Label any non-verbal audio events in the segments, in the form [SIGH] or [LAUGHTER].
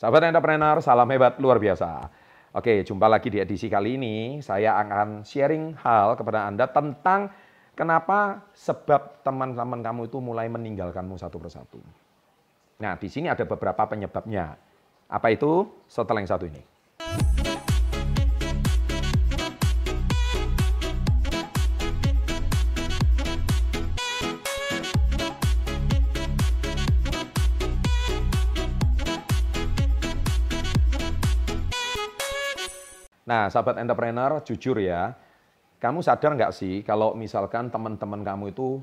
Sahabat entrepreneur, salam hebat luar biasa. Oke, jumpa lagi di edisi kali ini. Saya akan sharing hal kepada Anda tentang kenapa sebab teman-teman kamu itu mulai meninggalkanmu satu persatu. Nah, di sini ada beberapa penyebabnya. Apa itu? Setelah yang satu ini. Nah, sahabat entrepreneur, jujur ya, kamu sadar nggak sih kalau misalkan teman-teman kamu itu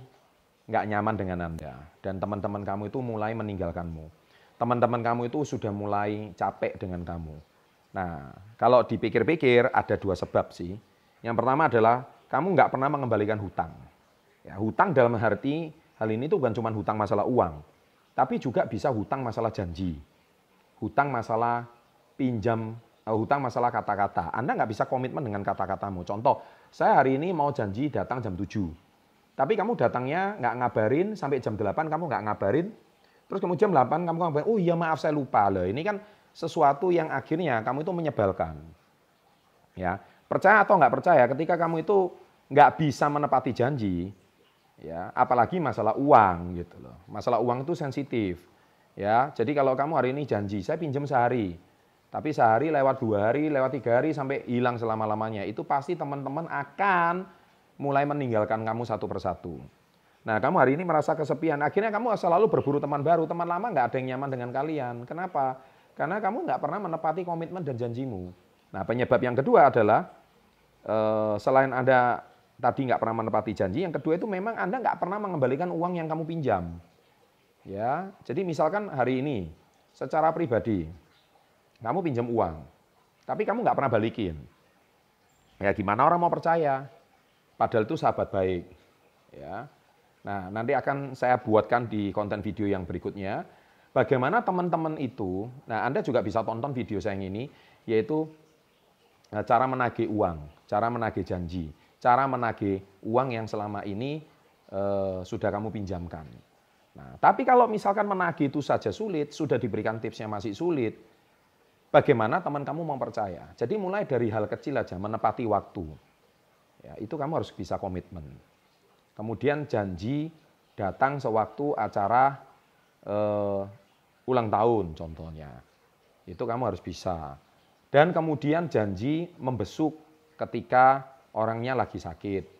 nggak nyaman dengan Anda dan teman-teman kamu itu mulai meninggalkanmu. Teman-teman kamu itu sudah mulai capek dengan kamu. Nah, kalau dipikir-pikir ada dua sebab sih. Yang pertama adalah kamu nggak pernah mengembalikan hutang. Ya, hutang dalam arti hal ini tuh bukan cuma hutang masalah uang, tapi juga bisa hutang masalah janji, hutang masalah pinjam hutang masalah kata-kata. Anda nggak bisa komitmen dengan kata-katamu. Contoh, saya hari ini mau janji datang jam 7. Tapi kamu datangnya nggak ngabarin sampai jam 8 kamu nggak ngabarin. Terus kemudian jam 8 kamu ngabarin, oh iya maaf saya lupa loh. Ini kan sesuatu yang akhirnya kamu itu menyebalkan. Ya, percaya atau nggak percaya ketika kamu itu nggak bisa menepati janji, ya apalagi masalah uang gitu loh. Masalah uang itu sensitif. Ya, jadi kalau kamu hari ini janji, saya pinjam sehari, tapi sehari lewat dua hari, lewat tiga hari sampai hilang selama-lamanya. Itu pasti teman-teman akan mulai meninggalkan kamu satu persatu. Nah kamu hari ini merasa kesepian, akhirnya kamu selalu berburu teman baru. Teman lama nggak ada yang nyaman dengan kalian. Kenapa? Karena kamu nggak pernah menepati komitmen dan janjimu. Nah penyebab yang kedua adalah eh, selain Anda tadi nggak pernah menepati janji, yang kedua itu memang Anda nggak pernah mengembalikan uang yang kamu pinjam. Ya, jadi misalkan hari ini secara pribadi kamu pinjam uang, tapi kamu nggak pernah balikin. Ya gimana orang mau percaya? Padahal itu sahabat baik. Ya. Nah, nanti akan saya buatkan di konten video yang berikutnya. Bagaimana teman-teman itu, nah Anda juga bisa tonton video saya yang ini, yaitu eh, cara menagih uang, cara menagih janji, cara menagih uang yang selama ini eh, sudah kamu pinjamkan. Nah, tapi kalau misalkan menagih itu saja sulit, sudah diberikan tipsnya masih sulit, bagaimana teman kamu mau percaya. Jadi mulai dari hal kecil aja, menepati waktu. Ya, itu kamu harus bisa komitmen. Kemudian janji datang sewaktu acara uh, ulang tahun contohnya. Itu kamu harus bisa. Dan kemudian janji membesuk ketika orangnya lagi sakit.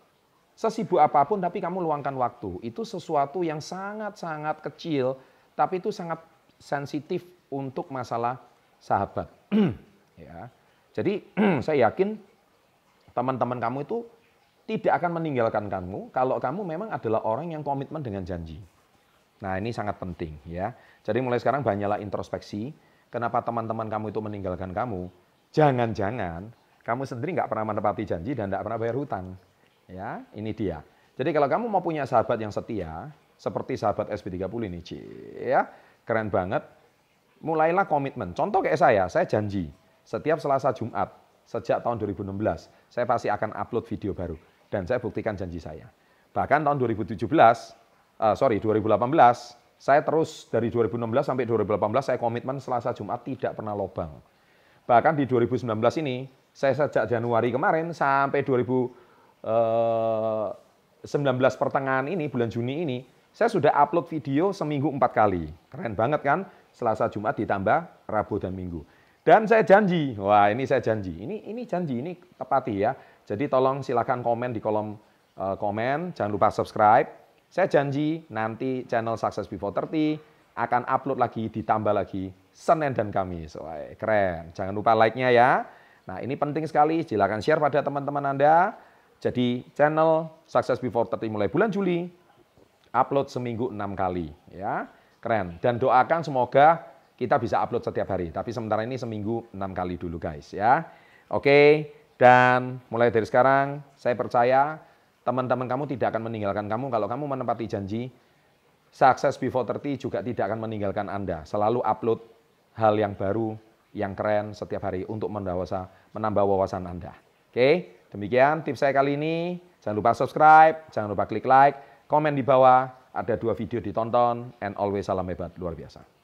Sesibuk apa pun tapi kamu luangkan waktu. Itu sesuatu yang sangat-sangat kecil tapi itu sangat sensitif untuk masalah sahabat. [CLEARS THROAT] ya. Jadi [CLEARS THROAT] saya yakin teman-teman kamu itu tidak akan meninggalkan kamu kalau kamu memang adalah orang yang komitmen dengan janji. Nah ini sangat penting ya. Jadi mulai sekarang banyaklah introspeksi. Kenapa teman-teman kamu itu meninggalkan kamu? Jangan-jangan kamu sendiri nggak pernah menepati janji dan nggak pernah bayar hutang. Ya, ini dia. Jadi kalau kamu mau punya sahabat yang setia, seperti sahabat SB30 ini, ya, keren banget mulailah komitmen. Contoh kayak saya, saya janji setiap Selasa Jumat sejak tahun 2016 saya pasti akan upload video baru dan saya buktikan janji saya. Bahkan tahun 2017, uh, eh, sorry 2018, saya terus dari 2016 sampai 2018 saya komitmen Selasa Jumat tidak pernah lobang. Bahkan di 2019 ini saya sejak Januari kemarin sampai 2019 eh, pertengahan ini bulan Juni ini saya sudah upload video seminggu empat kali. Keren banget kan? Selasa, Jumat ditambah Rabu dan Minggu. Dan saya janji, wah ini saya janji, ini ini janji, ini tepati ya. Jadi tolong silakan komen di kolom uh, komen, jangan lupa subscribe. Saya janji nanti channel Success Before 30 akan upload lagi, ditambah lagi Senin dan Kamis. Wah, keren. Jangan lupa like-nya ya. Nah ini penting sekali, silakan share pada teman-teman Anda. Jadi channel Success Before 30 mulai bulan Juli upload seminggu enam kali ya. Keren. Dan doakan semoga kita bisa upload setiap hari. Tapi sementara ini seminggu enam kali dulu guys ya. Oke dan mulai dari sekarang saya percaya teman-teman kamu tidak akan meninggalkan kamu. Kalau kamu menepati janji Success Before 30 juga tidak akan meninggalkan Anda. Selalu upload hal yang baru yang keren setiap hari untuk menambah wawasan Anda. Oke demikian tips saya kali ini. Jangan lupa subscribe jangan lupa klik like Komen di bawah, ada dua video ditonton, and always salam hebat luar biasa.